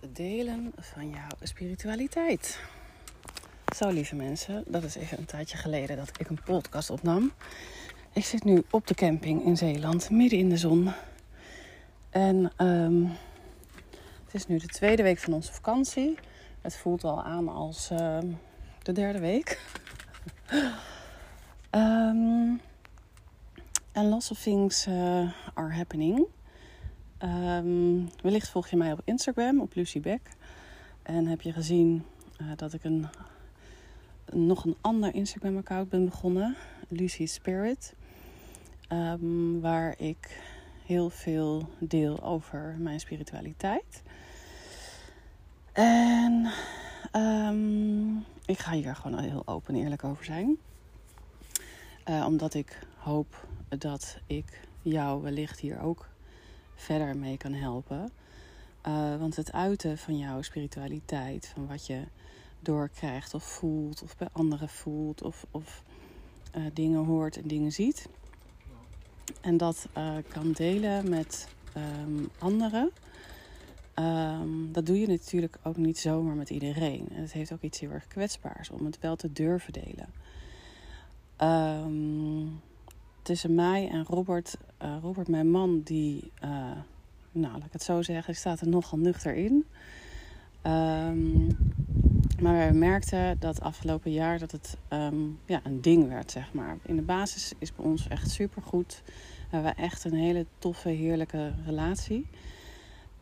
het delen van jouw spiritualiteit. Zo, lieve mensen, dat is even een tijdje geleden dat ik een podcast opnam. Ik zit nu op de camping in Zeeland, midden in de zon. En um, het is nu de tweede week van onze vakantie. Het voelt al aan als uh, de derde week. um, and lots of things are happening. Um, wellicht volg je mij op Instagram, op Lucy Beck. En heb je gezien uh, dat ik een, nog een ander Instagram-account ben begonnen, Lucy Spirit. Um, waar ik heel veel deel over mijn spiritualiteit. En um, ik ga hier gewoon heel open en eerlijk over zijn. Uh, omdat ik hoop dat ik jou wellicht hier ook verder mee kan helpen. Uh, want het uiten van jouw spiritualiteit, van wat je doorkrijgt of voelt, of bij anderen voelt, of, of uh, dingen hoort en dingen ziet. En dat uh, kan delen met um, anderen. Um, dat doe je natuurlijk ook niet zomaar met iedereen. En het heeft ook iets heel erg kwetsbaars om het wel te durven delen. Um, tussen mij en Robert, uh, Robert mijn man, die, uh, nou laat ik het zo zeggen, staat er nogal nuchter in. Um, maar wij merkten dat afgelopen jaar dat het um, ja, een ding werd, zeg maar. In de basis is bij ons echt supergoed. We hebben echt een hele toffe, heerlijke relatie.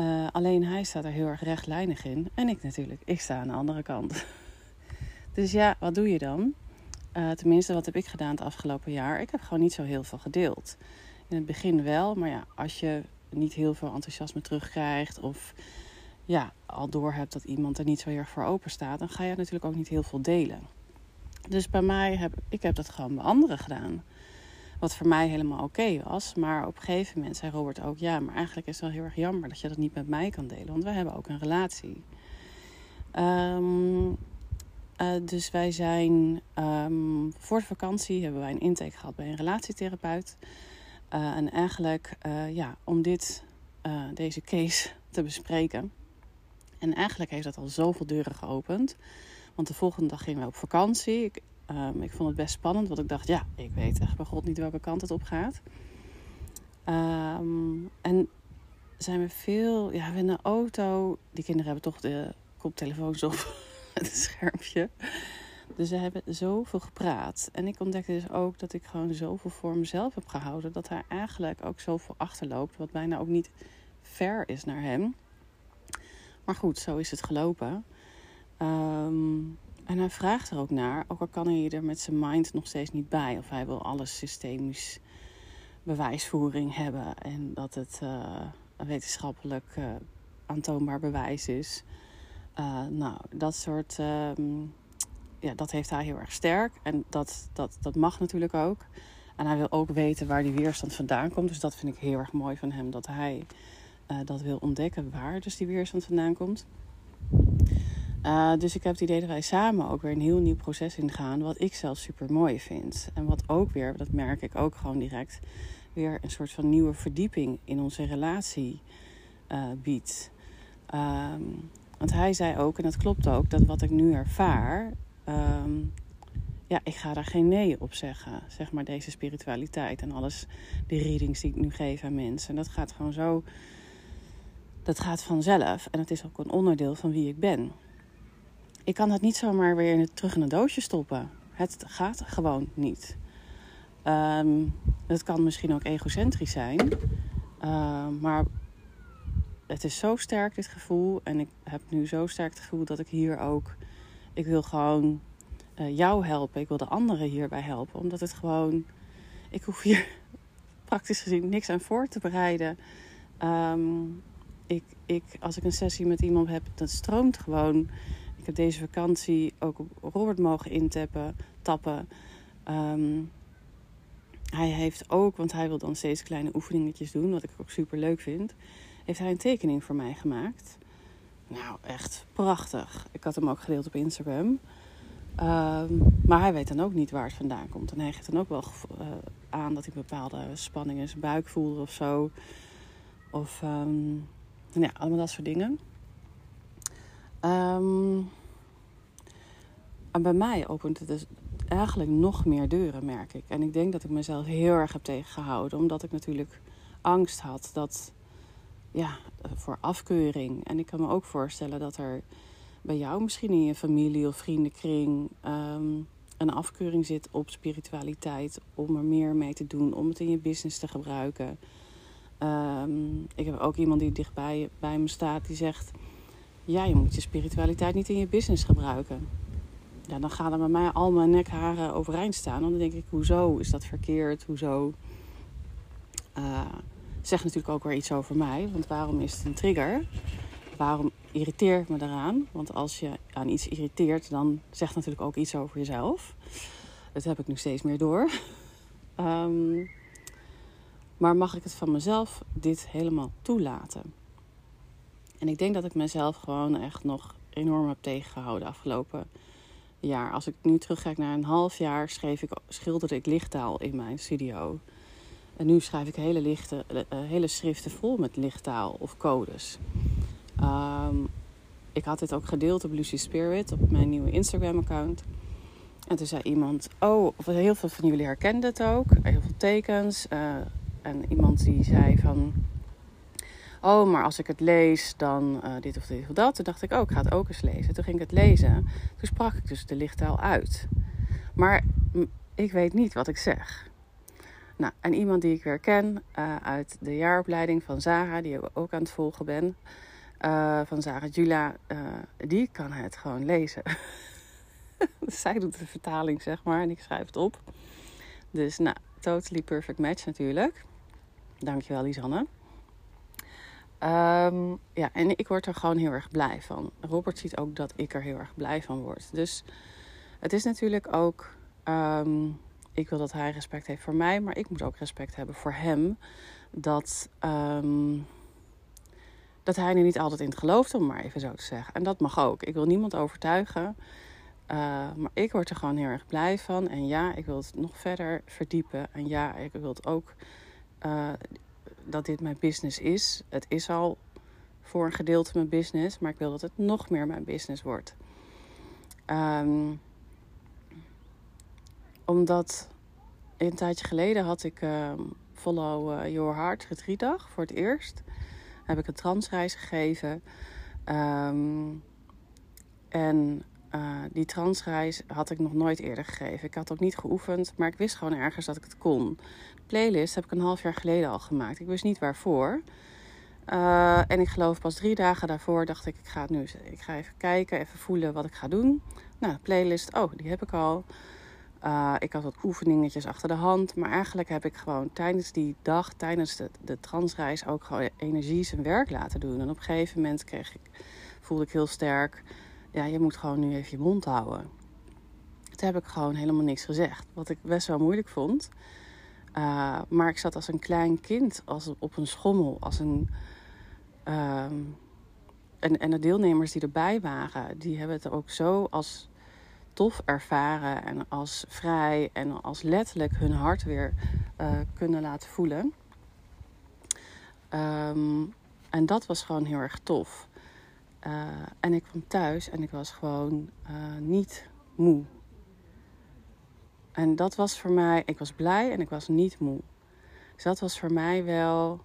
Uh, alleen hij staat er heel erg rechtlijnig in. En ik natuurlijk. Ik sta aan de andere kant. dus ja, wat doe je dan? Tenminste, wat heb ik gedaan het afgelopen jaar? Ik heb gewoon niet zo heel veel gedeeld. In het begin wel, maar ja, als je niet heel veel enthousiasme terugkrijgt of ja, al door hebt dat iemand er niet zo heel erg voor open staat, dan ga je natuurlijk ook niet heel veel delen. Dus bij mij heb ik heb dat gewoon bij anderen gedaan. Wat voor mij helemaal oké was. Maar op een gegeven moment zei Robert ook: Ja, maar eigenlijk is het wel heel erg jammer dat je dat niet met mij kan delen. Want wij hebben ook een relatie. Um, uh, dus wij zijn um, voor de vakantie hebben wij een intake gehad bij een relatietherapeut. Uh, en eigenlijk uh, ja, om dit, deze case te bespreken. En eigenlijk heeft dat al zoveel deuren geopend. Want de volgende dag gingen we op vakantie. Ik, um, ik vond het best spannend, want ik dacht, ja, ik weet echt bij God niet welke kant het op gaat. Um, en zijn we veel, ja, we in de auto, die kinderen hebben toch de koptelefoons op het schermpje. Dus we hebben zoveel gepraat. En ik ontdekte dus ook dat ik gewoon zoveel voor mezelf heb gehouden. Dat hij eigenlijk ook zoveel achterloopt. Wat bijna ook niet ver is naar hem. Maar goed, zo is het gelopen. Um, en hij vraagt er ook naar. Ook al kan hij er met zijn mind nog steeds niet bij. Of hij wil alles systemisch bewijsvoering hebben. En dat het uh, wetenschappelijk uh, aantoonbaar bewijs is. Uh, nou, dat soort. Um, ja, dat heeft hij heel erg sterk. En dat, dat, dat mag natuurlijk ook. En hij wil ook weten waar die weerstand vandaan komt. Dus dat vind ik heel erg mooi van hem. Dat hij uh, dat wil ontdekken waar dus die weerstand vandaan komt. Uh, dus ik heb het idee dat wij samen ook weer een heel nieuw proces ingaan. Wat ik zelf super mooi vind. En wat ook weer, dat merk ik ook gewoon direct, weer een soort van nieuwe verdieping in onze relatie uh, biedt. Um, want hij zei ook, en dat klopt ook, dat wat ik nu ervaar, um, ja, ik ga daar geen nee op zeggen. Zeg maar deze spiritualiteit en alles, de readings die ik nu geef aan mensen. En dat gaat gewoon zo, dat gaat vanzelf. En het is ook een onderdeel van wie ik ben. Ik kan het niet zomaar weer in het, terug in een doosje stoppen. Het gaat gewoon niet. Um, het kan misschien ook egocentrisch zijn. Uh, maar het is zo sterk, dit gevoel. En ik heb nu zo sterk het gevoel dat ik hier ook. Ik wil gewoon uh, jou helpen. Ik wil de anderen hierbij helpen. Omdat het gewoon. Ik hoef hier praktisch gezien niks aan voor te bereiden. Um, ik, ik, als ik een sessie met iemand heb, dat stroomt gewoon. Ik heb deze vakantie ook op Robert mogen intappen, tappen. Um, hij heeft ook, want hij wil dan steeds kleine oefeningetjes doen, wat ik ook super leuk vind heeft hij een tekening voor mij gemaakt. Nou, echt prachtig. Ik had hem ook gedeeld op Instagram. Um, maar hij weet dan ook niet waar het vandaan komt. En hij geeft dan ook wel uh, aan dat hij bepaalde spanning in zijn buik voelde of zo. Of um, ja, allemaal dat soort dingen. Ehm, en bij mij opent het dus eigenlijk nog meer deuren, merk ik. En ik denk dat ik mezelf heel erg heb tegengehouden, omdat ik natuurlijk angst had dat, ja, voor afkeuring. En ik kan me ook voorstellen dat er bij jou misschien in je familie of vriendenkring um, een afkeuring zit op spiritualiteit, om er meer mee te doen, om het in je business te gebruiken. Um, ik heb ook iemand die dichtbij bij me staat die zegt: Ja, je moet je spiritualiteit niet in je business gebruiken. Ja, dan gaan er bij mij al mijn nekharen overeind staan. Dan denk ik: Hoezo is dat verkeerd? Hoezo? Uh, zegt natuurlijk ook weer iets over mij. Want waarom is het een trigger? Waarom irriteer ik me daaraan? Want als je aan iets irriteert, dan zegt natuurlijk ook iets over jezelf. Dat heb ik nu steeds meer door. Um, maar mag ik het van mezelf dit helemaal toelaten? En ik denk dat ik mezelf gewoon echt nog enorm heb tegengehouden afgelopen jaar. Als ik nu terugkijk naar een half jaar, schreef ik, schilderde ik lichttaal in mijn studio. En nu schrijf ik hele, lichte, uh, hele schriften vol met lichttaal of codes. Um, ik had dit ook gedeeld op Lucy Spirit, op mijn nieuwe Instagram-account. En toen zei iemand: Oh, heel veel van jullie herkenden het ook. Heel veel tekens. Uh, en iemand die zei van... Oh, maar als ik het lees, dan dit of dit of dat. Toen dacht ik, oh, ik ga het ook eens lezen. Toen ging ik het lezen. Toen sprak ik dus de lichttaal uit. Maar ik weet niet wat ik zeg. Nou, en iemand die ik weer ken uh, uit de jaaropleiding van Zara, die ik ook aan het volgen ben, uh, van Zara Jula, die kan het gewoon lezen. Zij doet de vertaling, zeg maar, en ik schrijf het op. Dus, nou, totally perfect match natuurlijk. Dankjewel, Lisanne. Um, ja, en ik word er gewoon heel erg blij van. Robert ziet ook dat ik er heel erg blij van word. Dus het is natuurlijk ook. Um, ik wil dat hij respect heeft voor mij, maar ik moet ook respect hebben voor hem. Dat, um, dat hij er niet altijd in gelooft, om maar even zo te zeggen. En dat mag ook. Ik wil niemand overtuigen. Uh, maar ik word er gewoon heel erg blij van. En ja, ik wil het nog verder verdiepen. En ja, ik wil het ook uh, dat dit mijn business is. Het is al voor een gedeelte mijn business, maar ik wil dat het nog meer mijn business wordt. Um, omdat een tijdje geleden had ik uh, Follow uh, Your Heart retreatdag voor het eerst. Heb ik een transreis gegeven. Um, en uh, die transreis had ik nog nooit eerder gegeven. Ik had ook niet geoefend, maar ik wist gewoon ergens dat ik het kon. Playlist heb ik een half jaar geleden al gemaakt. Ik wist niet waarvoor. Uh, en ik geloof pas drie dagen daarvoor dacht ik, ik ga het nu ik ga even kijken, even voelen wat ik ga doen. Nou, playlist, oh, die heb ik al. Uh, ik had wat oefeningetjes achter de hand. Maar eigenlijk heb ik gewoon tijdens die dag, tijdens de, de transreis, ook gewoon energie zijn werk laten doen. En op een gegeven moment kreeg ik, voelde ik heel sterk ja, je moet gewoon nu even je mond houden. Toen heb ik gewoon helemaal niks gezegd. Wat ik best wel moeilijk vond. Uh, maar ik zat als een klein kind als op een schommel. Als een, uh, en, en de deelnemers die erbij waren, die hebben het ook zo als tof ervaren. En als vrij en als letterlijk hun hart weer uh, kunnen laten voelen. Um, en dat was gewoon heel erg tof. Uh, en ik kwam thuis en ik was gewoon uh, niet moe. En dat was voor mij, ik was blij en ik was niet moe. Dus dat was voor mij wel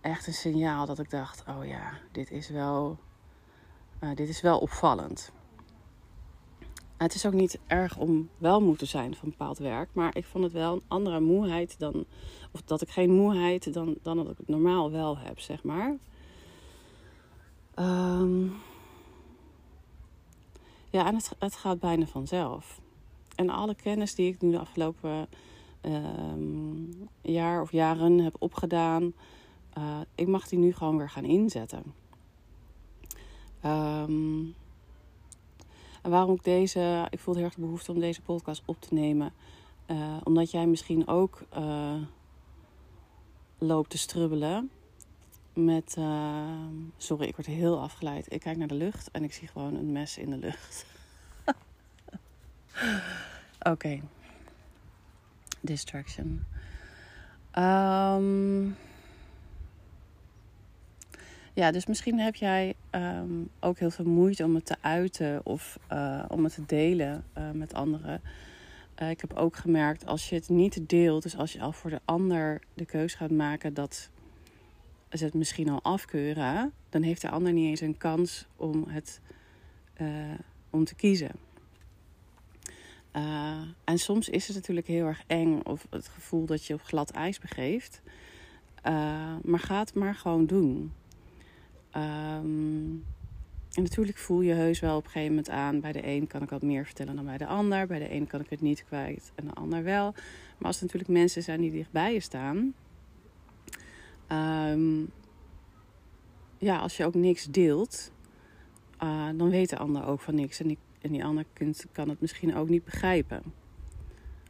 echt een signaal dat ik dacht: oh ja, dit is wel, dit is wel opvallend. Het is ook niet erg om wel moe te zijn van bepaald werk, maar ik vond het wel een andere moeheid dan, of dat ik geen moeheid dan, dan dat ik het normaal wel heb, zeg maar. Um, ja, en het, gaat bijna vanzelf. En alle kennis die ik nu de afgelopen um, jaar of jaren heb opgedaan, uh, ik mag die nu gewoon weer gaan inzetten. Um, en waarom ik deze, ik voel heel erg de behoefte om deze podcast op te nemen. Uh, omdat jij misschien ook uh, loopt te strubbelen met. Uh, sorry, ik word heel afgeleid. Ik kijk naar de lucht en ik zie gewoon een mes in de lucht. Oké. Distraction. Um, ja, dus misschien heb jij ehm, ook heel veel moeite om het te uiten of uh, om het te delen uh, met anderen. Uh, ik heb ook gemerkt als je het niet deelt, dus als je al voor de ander de keus gaat maken dat ze het misschien al afkeuren, dan heeft de ander niet eens een kans om het om te kiezen. en soms is het natuurlijk heel erg eng of het gevoel dat je op glad ijs begeeft. maar ga het maar gewoon doen. Um, en natuurlijk voel je heus wel op een gegeven moment aan. Bij de een kan ik wat meer vertellen dan bij de ander. Bij de een kan ik het niet kwijt en de ander wel. Maar als er natuurlijk mensen zijn die dichtbij je staan. Um, ja, als je ook niks deelt. Uh, dan weet de ander ook van niks. En, ik, en die ander kunt, kan het misschien ook niet begrijpen.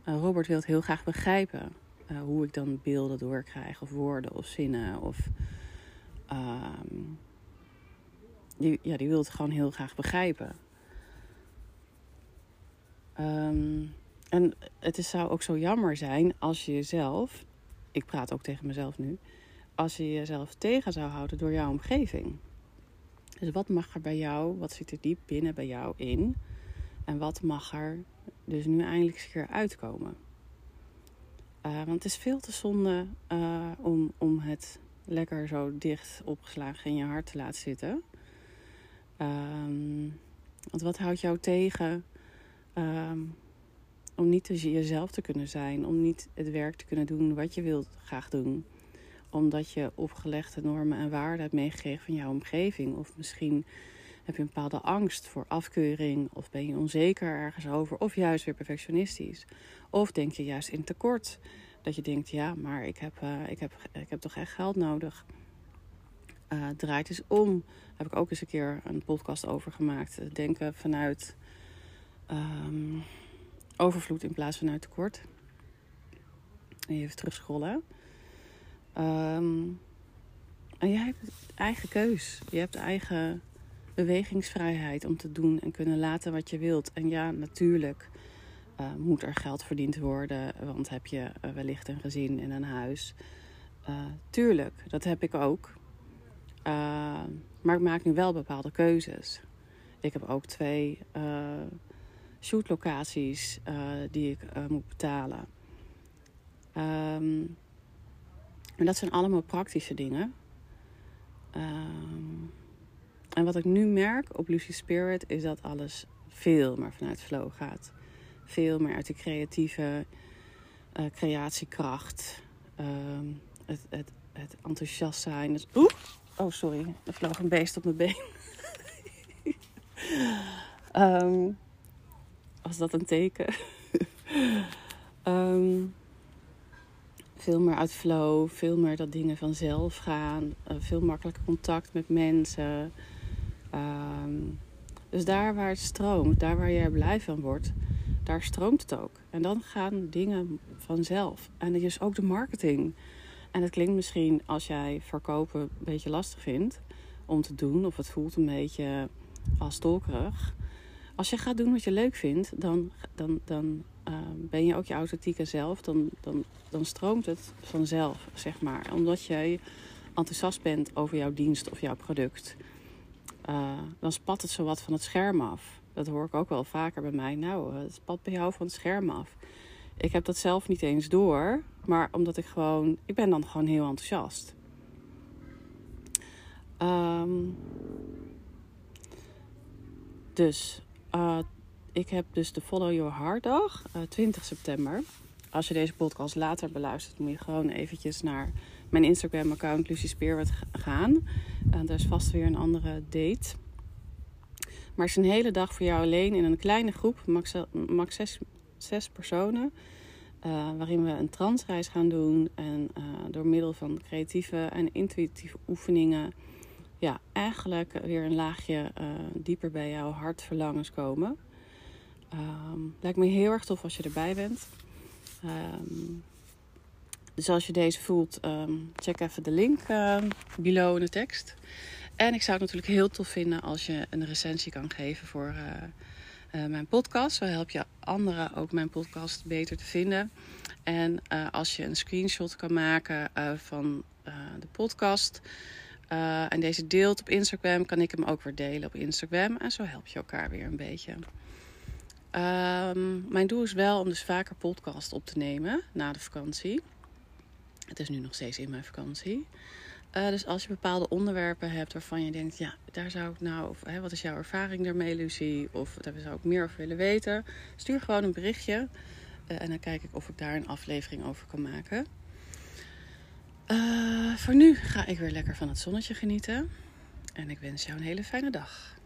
Uh, Robert wil het heel graag begrijpen. Uh, hoe ik dan beelden doorkrijg. Of woorden of zinnen. Of... Um, die, ja, die wil het gewoon heel graag begrijpen. Um, en het is, zou ook zo jammer zijn als je jezelf, ik praat ook tegen mezelf nu, als je jezelf tegen zou houden door jouw omgeving. Dus wat mag er bij jou, wat zit er diep binnen bij jou in? En wat mag er dus nu eindelijk eens een keer uitkomen? Uh, want het is veel te zonde uh, om, om het lekker zo dicht opgeslagen in je hart te laten zitten. Um, want wat houdt jou tegen um, om niet jezelf te kunnen zijn, om niet het werk te kunnen doen wat je wilt graag doen? Omdat je opgelegde normen en waarden hebt meegekregen van jouw omgeving. Of misschien heb je een bepaalde angst voor afkeuring, of ben je onzeker ergens over, of juist weer perfectionistisch. Of denk je juist in tekort. Dat je denkt, ja, maar ik heb, uh, ik heb, ik heb toch echt geld nodig. Uh, draait eens om. Daar heb ik ook eens een keer een podcast over gemaakt. Denken vanuit um, overvloed in plaats van uit tekort. En even terugscrollen. Um, en jij hebt eigen keus. Je hebt eigen bewegingsvrijheid om te doen en kunnen laten wat je wilt. En ja, natuurlijk uh, moet er geld verdiend worden. Want heb je wellicht een gezin en een huis. Tuurlijk, dat heb ik ook. Uh, maar ik maak nu wel bepaalde keuzes. Ik heb ook twee uh, shootlocaties uh, die ik moet betalen. Um, en dat zijn allemaal praktische dingen. Um, en wat ik nu merk op Lucy Spirit is dat alles veel meer vanuit flow gaat. Veel meer uit de creatieve creatiekracht. Um, het, het, het enthousiast zijn. Dus, oeh, Oh, sorry. Er vloog een beest op mijn been. um, was dat een teken? um, veel meer uit flow, veel meer dat dingen vanzelf gaan, uh, veel makkelijker contact met mensen. Um, dus daar waar het stroomt, daar waar er blij van wordt, daar stroomt het ook. En dan gaan dingen vanzelf. En dat is ook de marketing. En het klinkt misschien als jij verkopen een beetje lastig vindt om te doen, of het voelt een beetje als tolkerig. Als je gaat doen wat je leuk vindt, dan, dan, dan uh, ben je ook je authentieke zelf. Dan, dan, dan stroomt het vanzelf, zeg maar. Omdat jij enthousiast bent over jouw dienst of jouw product. Uh, dan spat het zo wat van het scherm af. Dat hoor ik ook wel vaker bij mij. Nou, het spat bij jou van het scherm af. Ik heb dat zelf niet eens door. Maar omdat ik gewoon, ik ben dan gewoon heel enthousiast. Um, dus uh, ik heb dus de Follow Your Heart dag, uh, 20 september. Als je deze podcast later beluistert, moet je gewoon eventjes naar mijn Instagram account Lucy Spearwood gaan. Uh, daar is vast weer een andere date. Maar het is een hele dag voor jou alleen in een kleine groep, max, max zes, zes personen. Uh, waarin we een transreis gaan doen. En uh, door middel van creatieve en intuïtieve oefeningen. Ja, eigenlijk weer een laagje uh, dieper bij jouw hartverlangens komen. Um, lijkt me heel erg tof als je erbij bent. Um, dus als je deze voelt, um, check even de link below in de tekst. En ik zou het natuurlijk heel tof vinden als je een recensie kan geven voor uh, mijn podcast. Zo help je anderen ook mijn podcast beter te vinden. En uh, als je een screenshot kan maken uh, van de podcast, en deze deelt op Instagram, kan ik hem ook weer delen op Instagram. En zo help je elkaar weer een beetje. Ehm, mijn doel is wel om dus vaker podcast op te nemen na de vakantie. Het is nu nog steeds in mijn vakantie. Uh, dus als je bepaalde onderwerpen hebt waarvan je denkt, ja, daar zou ik nou, of hè, wat is jouw ervaring daarmee, Lucie? Of daar zou ik meer over willen weten. Stuur gewoon een berichtje uh, en dan kijk ik of ik daar een aflevering over kan maken. Uh, voor nu ga ik weer lekker van het zonnetje genieten. En ik wens jou een hele fijne dag.